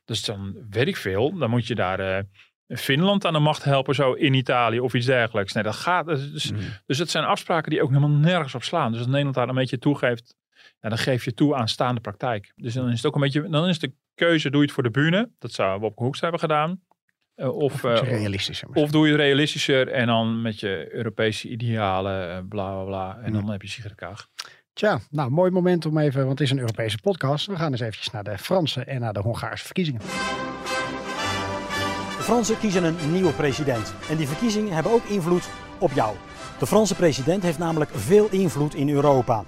Dus dan weet ik veel. Dan moet je daar eh, Finland aan de macht helpen, zo in Italië of iets dergelijks. Nee, dat gaat. Dus, Mhm. dus het zijn afspraken die ook helemaal nergens op slaan. Dus als Nederland daar een beetje toegeeft, ja, dan geef je toe aan staande praktijk. Dus dan is het ook een beetje, dan is de keuze, doe je het voor de bühne. Dat zou Wopke Hoekstra hebben gedaan. Eh, of, Iets eh, realistischer. of doe je het realistischer en dan met je Europese idealen, eh, bla bla bla. En dan heb je sigaretkaag. Tja, nou, mooi moment om even, want het is een Europese podcast. We gaan eens eventjes naar de Franse en naar de Hongaarse verkiezingen. De Fransen kiezen een nieuwe president. En die verkiezingen hebben ook invloed op jou. De Franse president heeft namelijk veel invloed in Europa.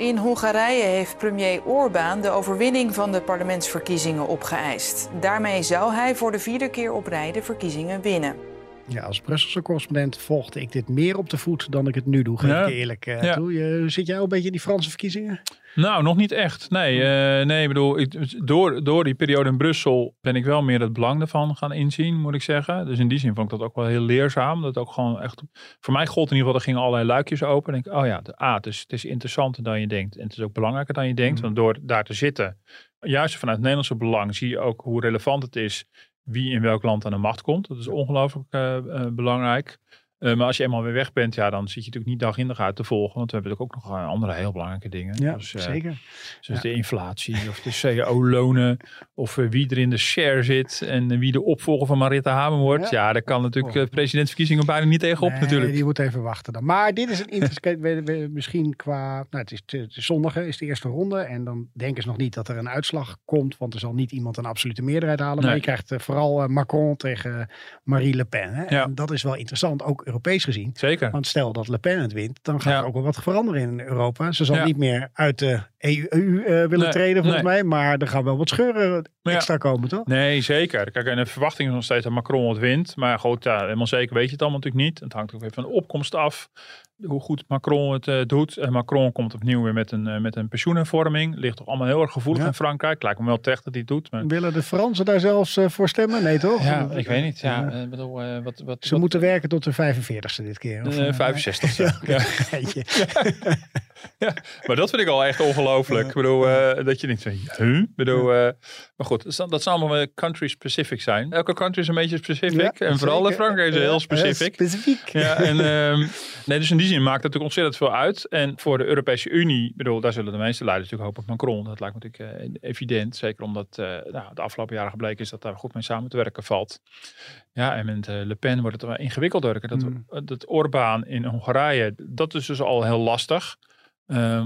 In Hongarije heeft premier Orbán de overwinning van de parlementsverkiezingen opgeëist. Daarmee zou hij voor de vierde keer op rij de verkiezingen winnen. Ja, als Brusselse correspondent volgde ik dit meer op de voet dan ik het nu doe, geef Ja. ik eerlijk eh, Ja. toe. Je, zit jij al een beetje in die Franse verkiezingen? Nou, nog niet echt. Nee, eh, nee ik bedoel, ik, door, door die periode in Brussel ben ik wel meer het belang ervan gaan inzien, moet ik zeggen. Dus in die zin vond ik dat ook wel heel leerzaam. Dat ook gewoon echt, voor mij gold in ieder geval, er gingen allerlei luikjes open. En ik, oh ja, de, A, het is, het is interessanter dan je denkt. En het is ook belangrijker dan je denkt. Mhm. Want door daar te zitten, juist vanuit het Nederlandse belang, zie je ook hoe relevant het is wie in welk land aan de macht komt. Dat is ongelooflijk eh, eh, belangrijk. Eh, maar als je eenmaal weer weg bent, ja, dan zit je natuurlijk niet dag in dag uit te volgen. Want we hebben natuurlijk ook nog eh, andere heel belangrijke dingen. Ja, Dus, eh, zeker. Zoals de inflatie of de CAO-lonen of eh, wie er in de share zit en wie de opvolger van Marietta Hamer wordt. Ja, daar kan natuurlijk Oh. presidentsverkiezingen bijna niet tegenop Nee, natuurlijk. die moet even wachten dan. Maar dit is een interessant, misschien qua, nou het is, het is zondag, is de eerste ronde. En dan denken ze nog niet dat er een uitslag komt, want er zal niet iemand een absolute meerderheid halen. Maar je krijgt vooral Macron tegen Marie Le Pen. Hè? Ja. En dat is wel interessant, ook Europees gezien. Zeker. Want stel dat Le Pen het wint, dan gaat Ja. er ook wel wat veranderen in Europa. Ze zal Ja. niet meer uit de EU eh, willen Nee, treden volgens nee. mij, maar er gaan wel wat scheuren extra komen, toch? Nee, zeker. Kijk, en de verwachting is nog steeds dat Macron het wint. Maar goed, ja, helemaal zeker weet je het allemaal natuurlijk niet. Het hangt ook even van de opkomst af. Hoe goed Macron het eh, doet. En Macron komt opnieuw weer met een, eh, met een pensioenhervorming. Ligt toch allemaal heel erg gevoelig Ja. in Frankrijk. Lijkt me wel terecht dat hij het doet. Maar... Willen de Fransen daar zelfs eh, voor stemmen? Nee, toch? Ja, ik weet niet. Ja, Ja. bedoel, wat, wat, Ze wat- moeten werken tot de 45ste dit keer. Of, Eh, eh, 65. Ja, Ja. Maar dat vind ik al echt ongelooflijk. Ik bedoel, dat je niet zegt, huh? Bedoel, maar goed, dat zal- allemaal country specific zijn. Elke country is een beetje specific. En vooral in zeker. Frankrijk is heel specific. specifiek. Ja, en ehm, nee, dus in die zin maakt het natuurlijk ontzettend veel uit. En voor de Europese Unie, bedoel, daar zullen de meeste leiders natuurlijk hopen op Macron. Dat lijkt me natuurlijk eh, evident. Zeker omdat eh, nou, de afgelopen jaren gebleken is dat daar goed mee samen te werken valt. Ja, en met eh, Le Pen wordt het wel ingewikkelder. Dat, Mm. dat Orbán in Hongarije, dat is dus al heel lastig.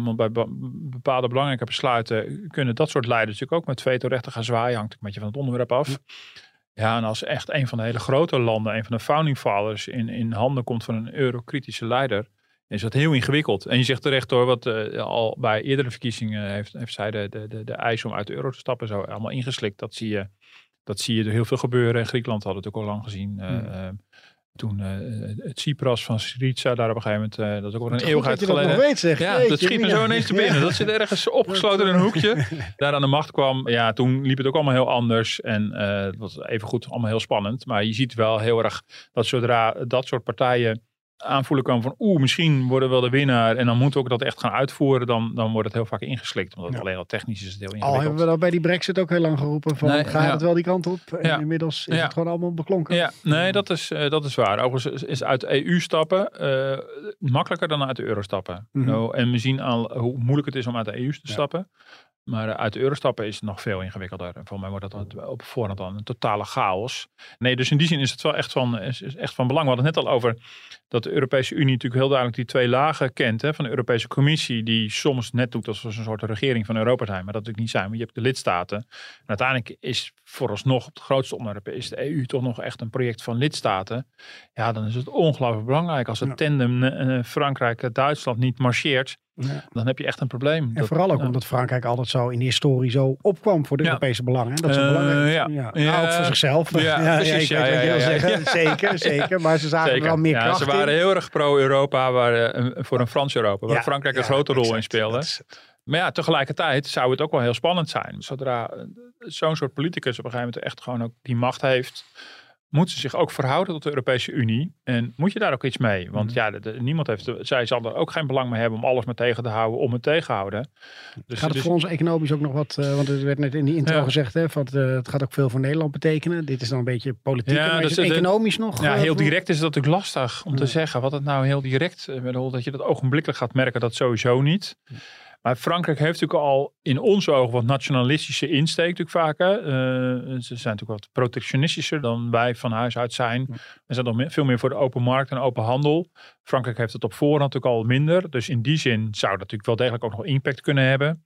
Want bij be- bepaalde belangrijke besluiten kunnen dat soort leiders natuurlijk ook met vetorechten gaan zwaaien. Hangt een beetje van het onderwerp af. Ja, en als echt een van de hele grote landen, een van de founding fathers, in, in handen komt van een eurokritische leider, is dat heel ingewikkeld. En je zegt terecht hoor, wat eh, al bij eerdere verkiezingen heeft, heeft zij de, de, de, de eis om uit de euro te stappen zo allemaal ingeslikt. Dat zie je Dat zie je er heel veel gebeuren. In Griekenland hadden we het ook al lang gezien. Uh, Hmm. Toen uh, het Cypras van Syriza, daar op een gegeven moment, uh, dat is ook wel een eeuwigheid dat geleden. Dat nog weet, zeg. Ja, Jeetje, dat schiet me zo ineens te binnen. Dat zit ergens opgesloten in een hoekje. Daar aan de macht kwam. Ja, toen liep het ook allemaal heel anders. En uh, het was even goed allemaal heel spannend. Maar je ziet wel heel erg dat zodra dat soort partijen aanvoelen komen van oeh, misschien worden we wel de winnaar en dan moeten we ook dat echt gaan uitvoeren, dan, dan wordt het heel vaak ingeslikt. Omdat Ja. alleen al technisch is het heel Al ingewikkeld. hebben we dat bij die brexit ook heel lang geroepen. Van, Nee, gaat ja. het wel die kant op? En Ja. inmiddels is het gewoon allemaal beklonken. Ja, nee, dat is, eh, dat is waar. Overigens is- uit EU stappen eh, makkelijker dan uit de euro stappen. Mhm. Nou, en we zien al hoe moeilijk het is om uit de EU te stappen. Maar eh, uit de euro stappen is nog veel ingewikkelder. En voor mij wordt dat dan op voorhand dan een totale chaos. Nee, dus in die zin is het wel echt van, is, is echt van belang. We hadden het net al over dat de Europese Unie natuurlijk heel duidelijk die twee lagen kent. Hè, van de Europese Commissie, die soms net doet alsof ze een soort regering van Europa zijn. Maar dat natuurlijk niet zijn. Want je hebt de lidstaten. En uiteindelijk is vooralsnog het grootste onderwerp is de EU toch nog echt een project van lidstaten. Ja, dan is het ongelooflijk belangrijk. Als het Ja. tandem eh, Frankrijk-Duitsland niet marcheert, Ja. dan heb je echt een probleem. En Dat- vooral ook ja. omdat Frankrijk altijd zo in de historie zo opkwam voor de Ja. Europese belangen. Dat is Eh, belangrijk. ja. Nou, ook voor zichzelf. Ja, precies. ik wil zeggen. Zeker, zeker. Maar ze zagen er wel meer kracht ze waren in. heel erg pro-Europa, eh, een- voor een Frans Europa, waar Frankrijk een grote rol in speelde. Maar ja, tegelijkertijd zou het ook wel heel spannend zijn. Zodra eh, zo'n soort politicus op een gegeven moment echt gewoon ook die macht heeft, moet ze zich ook verhouden tot de Europese Unie. En moet je daar ook iets mee? Want Mhm. ja, de- niemand heeft, de- zij zal er ook geen belang mee hebben om alles maar tegen te houden, om het tegenhouden. Dus, Gaat het dus- voor ons economisch ook nog wat, eh, want het werd net in die intro Ja. gezegd, hè, van, eh, het gaat ook veel voor Nederland betekenen. Dit is dan een beetje politiek, Ja, maar is het is- economisch nog? Ja, eh, heel direct is dat natuurlijk lastig om te zeggen. Wat het nou heel direct bedoel, dat je dat ogenblikkelijk gaat merken, dat sowieso niet. Maar Frankrijk heeft natuurlijk al in onze ogen wat nationalistische insteek natuurlijk vaak. Hè. Eh, ze zijn natuurlijk wat protectionistischer dan wij van huis uit zijn. We zijn nog veel meer voor de open markt en open handel. Frankrijk heeft het op voorhand natuurlijk al minder. Dus in die zin zou dat natuurlijk wel degelijk ook nog impact kunnen hebben.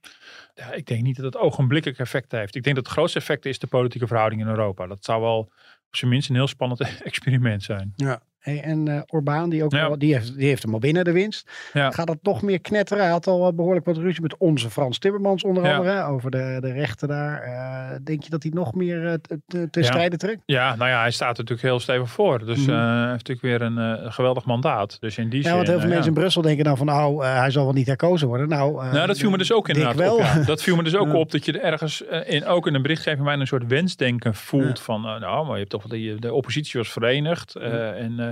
Ja, ik denk niet dat het ogenblikkelijk effect heeft. Ik denk dat het grootste effect is de politieke verhouding in Europa. Dat zou wel op zijn minst een heel spannend experiment zijn. Ja. Hey, en eh Orbán, die, ook Ja. die, heeft, die heeft hem al binnen de winst. Ja. Gaat dat nog meer knetteren? Hij had al eh, behoorlijk wat ruzie met onze Frans Timmermans onder Ja. andere. Over de, de rechten daar. Eh, denk je dat hij nog meer te, strijden trekt? Ja, nou ja, hij staat er natuurlijk heel stevig voor. Dus Mhm. hij heeft natuurlijk weer een geweldig mandaat. Dus in die Ja, zin... want heel veel mensen in Brussel denken dan van nou, hij zal wel niet herkozen worden. Nou, Nou, dat viel me dus ook inderdaad wel. op. Dat viel me dus ook op dat je er ergens in, ook in een berichtgeving mij een soort wensdenken voelt van, nou, maar je hebt toch de, de oppositie was verenigd en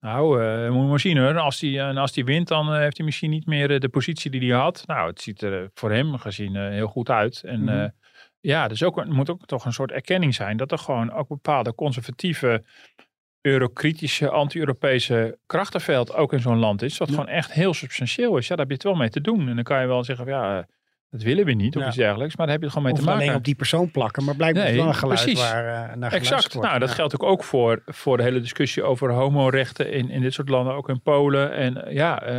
nou, eh moet je maar zien hoor. Als die, en als die wint, dan eh, heeft hij misschien niet meer eh, de positie die hij had. Nou, het ziet er eh, voor hem gezien eh, heel goed uit. En Mhm. eh, ja, dus ook, moet ook toch een soort erkenning zijn dat er gewoon ook bepaalde conservatieve, eurokritische, anti-Europese krachtenveld ook in zo'n land is. Wat Ja. gewoon echt heel substantieel is. Ja, daar heb je het wel mee te doen. En dan kan je wel zeggen, van, ja, eh, dat willen we niet of Ja. iets dergelijks. Maar daar heb je het gewoon mee Of te maken. alleen op die persoon plakken. Maar blijkbaar Nee, wel een geluid precies. waar eh, naar Exact. wordt. Nou, dat Ja. geldt ook, ook voor, voor de hele discussie over homorechten in, in dit soort landen, ook in Polen. En eh, ja, eh,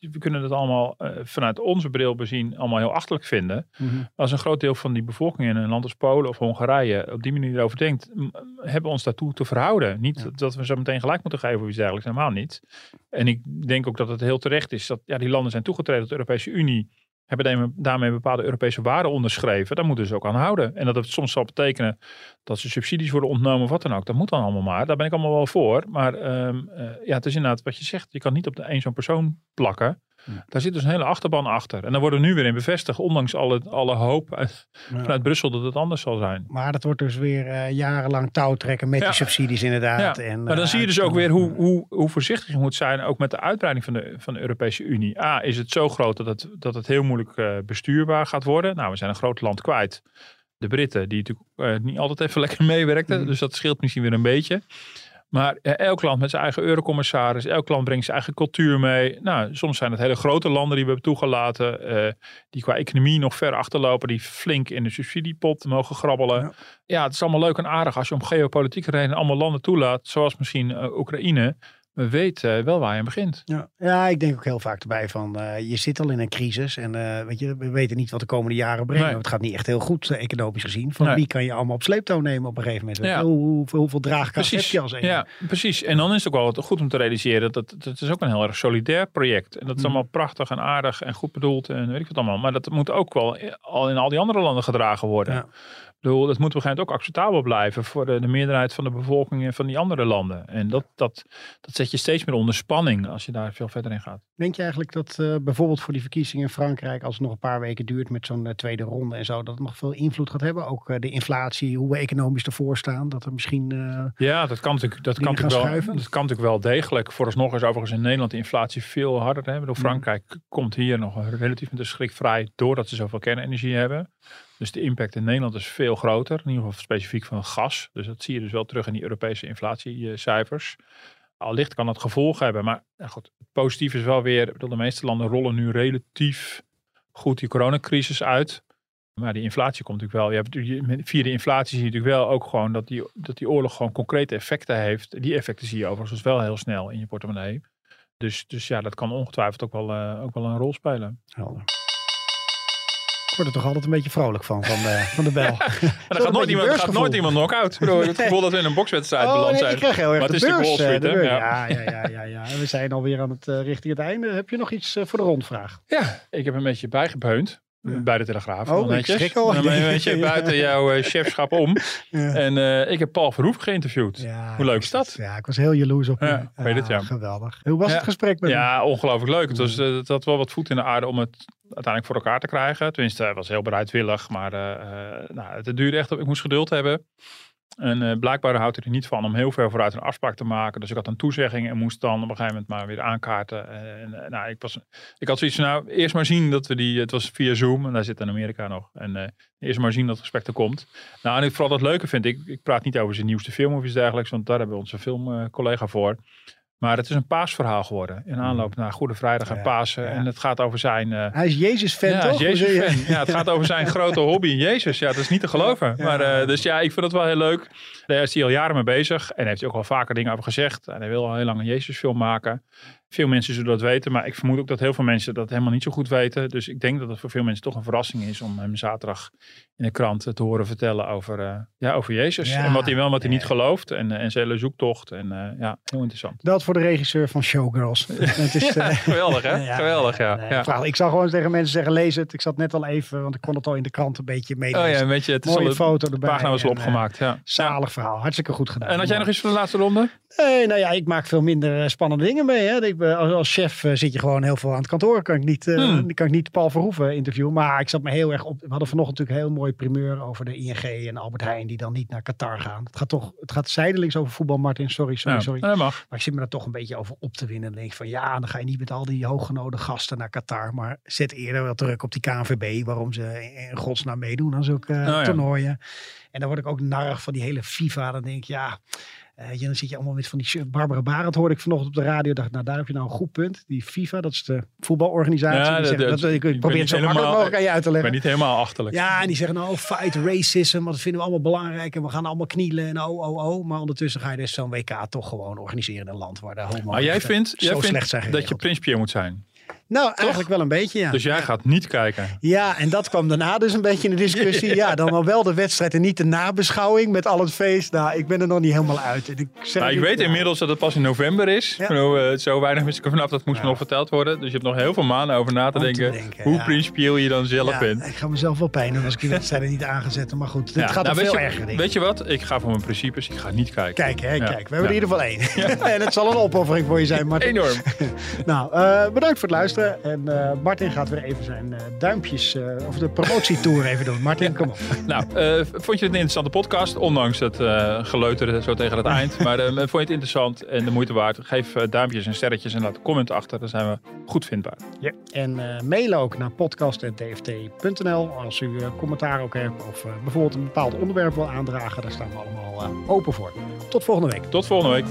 we kunnen het allemaal vanuit onze bril bezien allemaal heel achterlijk vinden. Mhm. Als een groot deel van die bevolking in een land als Polen of Hongarije op die manier erover denkt, hebben we ons daartoe te verhouden. Niet Ja. dat we zo meteen gelijk moeten geven of iets dergelijks, helemaal niet. En ik denk ook dat het heel terecht is dat ja, die landen zijn toegetreden tot de Europese Unie hebben daarmee- bepaalde Europese waarden onderschreven. Daar moeten ze ook aan houden. En dat het soms zal betekenen dat ze subsidies worden ontnomen of wat dan ook. Dat moet dan allemaal maar. Daar ben ik allemaal wel voor. Maar ehm, eh, ja, het is inderdaad wat je zegt. Je kan niet op de één zo'n persoon plakken. Ja. Daar zit dus een hele achterban achter. En daar worden we nu weer in bevestigd. Ondanks alle, alle hoop uit, Ja. vanuit Brussel dat het anders zal zijn. Maar dat wordt dus weer eh, jarenlang touwtrekken met die subsidies inderdaad. En, Maar dan eh, zie je dus ook weer hoe, hoe, hoe voorzichtig je moet zijn. Ook met de uitbreiding van de, van de Europese Unie. A, is het zo groot dat het, dat het heel moeilijk eh, bestuurbaar gaat worden. Nou, we zijn een groot land kwijt. De Britten, die natuurlijk niet altijd even lekker meewerkten. Mhm. Dus dat scheelt misschien weer een beetje. Maar eh, elk land met zijn eigen eurocommissaris. Elk land brengt zijn eigen cultuur mee. Nou, soms zijn het hele grote landen die we hebben toegelaten. eh, die qua economie nog ver achterlopen. Die flink in de subsidiepot mogen grabbelen. Ja. Ja. het is allemaal leuk en aardig als je om geopolitieke redenen allemaal landen toelaat. Zoals misschien eh, Oekraïne. We weten wel waar je aan begint. Ja. ja, ik denk ook heel vaak erbij van eh, je zit al in een crisis en eh, weet je, we weten niet wat de komende jaren brengen. Nee. Het gaat niet echt heel goed eh, economisch gezien. Van Nee. wie kan je allemaal op sleeptouw nemen op een gegeven moment? Ja. Hoe, hoeveel, hoeveel draagkracht heb je als een? Ja, precies. En dan is het ook wel goed om te realiseren dat het, het is ook een heel erg solidair project. En dat is Mhm. allemaal prachtig en aardig en goed bedoeld en weet ik wat allemaal. Maar dat moet ook wel al in al die andere landen gedragen worden. Ja. Bedoel, dat moet op een gegeven moment ook acceptabel blijven voor de, de meerderheid van de bevolking van die andere landen. En dat, dat, dat zet je steeds meer onder spanning als je daar veel verder in gaat. Denk je eigenlijk dat uh, bijvoorbeeld voor die verkiezingen in Frankrijk, als het nog een paar weken duurt met zo'n uh, tweede ronde en zo, dat het nog veel invloed gaat hebben? Ook uh, de inflatie, hoe we economisch ervoor staan, dat er misschien. ja, dat kan natuurlijk, dat kan natuurlijk wel. Dat kan natuurlijk wel degelijk. Vooralsnog is overigens in Nederland de inflatie veel harder. Hè? Bedoel, Frankrijk mm. komt hier nog relatief met de schrik vrij doordat ze zoveel kernenergie hebben. Dus de impact in Nederland is veel groter, in ieder geval specifiek van gas. Dus dat zie je dus wel terug in die Europese inflatiecijfers. Allicht kan dat gevolg hebben, maar goed, het positief is wel weer, bedoel, de meeste landen rollen nu relatief goed die coronacrisis uit. Maar die inflatie komt natuurlijk wel. Je hebt, via de inflatie zie je natuurlijk wel ook gewoon dat die, dat die oorlog gewoon concrete effecten heeft. Die effecten zie je overigens wel heel snel in je portemonnee. Dus, dus ja, dat kan ongetwijfeld ook wel, uh, ook wel een rol spelen. Helder word er toch altijd een beetje vrolijk van, van de, van de bel. Ja, er gaat nooit iemand, gaat nooit iemand knock-out. Ik bedoel, het gevoel dat we in een bokswedstrijd oh, beland zijn. ik krijg heel erg maar het is beurs, Street, uh, ja. Ja, ja, ja, ja, We zijn alweer aan het uh, richting het einde. Heb je nog iets uh, voor de rondvraag? Ja, ik heb een beetje bijgebeund. Bij de Telegraaf. Oh, ik schrik al. Dan ben je een beetje buiten jouw uh, chefschap om. En uh, ik heb Paul Verhoef geïnterviewd. Hoe leuk is dat? Ja, ik was heel jaloers op ja, je. het, ja. Geweldig. Hoe was het gesprek met Ja, ongelooflijk leuk. Het, was, uh, het had wel wat voet in de aarde om het uiteindelijk voor elkaar te krijgen. Tenminste, hij was heel bereidwillig. Maar nou, het duurde echt op. Ik moest geduld hebben. En uh, blijkbaar houdt hij er niet van om heel ver vooruit een afspraak te maken. Dus ik had een toezegging en moest dan op een gegeven moment maar weer aankaarten. En, uh, nou, ik, was, ik had zoiets nou, eerst maar zien dat we die, het was via Zoom en daar zit in Amerika nog. En uh, eerst maar zien dat het gesprek er komt. Nou, en ik, vooral dat leuke vind ik, ik praat niet over zijn nieuwste film of iets dergelijks, want daar hebben we onze filmcollega voor. Maar het is een paasverhaal geworden. In aanloop naar Goede Vrijdag en Pasen. En het gaat over zijn... Uh, hij is Jezus-fan ja, toch? Jezus-fan. Ja, het gaat over zijn grote hobby. Jezus, ja, dat is niet te geloven. Maar, uh, dus ja, ik vind het wel heel leuk. Daar is hij al jaren mee bezig. En heeft hij ook al vaker dingen over gezegd. En hij wil al heel lang een Jezus-film maken. Veel mensen zullen dat weten, maar ik vermoed ook dat heel veel mensen dat helemaal niet zo goed weten. Dus ik denk dat het voor veel mensen toch een verrassing is om hem zaterdag in de krant te horen vertellen over, uh, ja, over Jezus. en wat hij wel en wat hij niet gelooft. En, en zijn hele zoektocht. En uh, ja, heel interessant. Dat voor de regisseur van Showgirls. het is, geweldig hè? ja, geweldig ja. Nee, ja. Ik zal gewoon tegen mensen zeggen, lees het. Ik zat net al even, want ik kon het al in de krant een beetje meelezen. Oh ja, een beetje. Het is Mooie foto erbij. pagina was al opgemaakt. Ja. Zalig verhaal. Hartstikke goed gedaan. En had jij nog iets voor de laatste ronde? Nee, nou ja, ik maak veel minder spannende dingen mee. Hè. Ik, als, als chef uh, zit je gewoon heel veel aan het kantoor. Kan ik niet, uh, hmm. kan ik niet Paul Verhoeven interviewen. Maar ik zat me heel erg op. We hadden vanochtend natuurlijk een heel mooi primeur over de ING en Albert Heijn. Die dan niet naar Qatar gaan. Het gaat toch, het gaat zijdelings over voetbal, Martin. Sorry, sorry, ja, sorry. Maar ik zit me daar toch een beetje over op te winnen. Dan denk ik van ja, dan ga je niet met al die hooggenoden gasten naar Qatar. Maar zet eerder wel druk op die KNVB. Waarom ze in godsnaam meedoen aan zulke uh, oh, toernooien. En dan word ik ook narig van die hele FIFA. Dan denk ik ja uh, dan zit je allemaal met van die Barbara Barend hoorde ik vanochtend op de radio. Dacht, nou daar heb je nou een goed punt. Die FIFA, dat is de voetbalorganisatie. Ja, die zeggen, dat, ik, ik probeer het zo helemaal, makkelijk mogelijk aan je uit te leggen. Ik ben niet helemaal achterlijk. Ja, en die zeggen nou fight racism, want dat vinden we allemaal belangrijk. En we gaan allemaal knielen en oh, oh, oh. Maar ondertussen ga je dus zo'n WK toch gewoon organiseren in een land waar de homo Maar jij vindt, jij vindt dat je Prins moet zijn? Nou, eigenlijk wel een beetje, ja. Dus jij gaat niet kijken? Ja, en dat kwam daarna dus een beetje in de discussie. ja. dan al wel de wedstrijd en niet de nabeschouwing met al het feest. Nou, ik ben er nog niet helemaal uit. Ik, zeg nou, ik weet inmiddels dat het pas in november is. Ja. Nou, zo weinig wist ik vanaf, dat moest nog verteld worden. Dus je hebt nog heel veel maanden over na te denken, hoe principieel je dan zelf bent. Ik ga mezelf wel pijn doen als ik die wedstrijden niet aangezet. Maar goed, het gaat nou, veel je, erger. Weet je wat? Ik ga voor mijn principes. Ik ga niet kijken. Kijk, hè, kijk. We hebben er in ieder geval één. en het zal een opoffering voor je zijn, Martin. Enorm. nou, uh, bedankt voor het luisteren. En uh, Martin gaat weer even zijn uh, duimpjes, uh, of de promotietour even doen. Martin, kom op. nou, vond je het een interessante podcast? Ondanks het geleuter zo tegen het eind. Maar vond je het interessant en de moeite waard? Geef duimpjes en sterretjes en laat een comment achter. Dan zijn we goed vindbaar. Ja, en mail ook naar podcast.dft.nl als u commentaar ook hebt. Of bijvoorbeeld een bepaald onderwerp wil aandragen. Daar staan we allemaal open voor. Tot volgende week. Tot volgende week.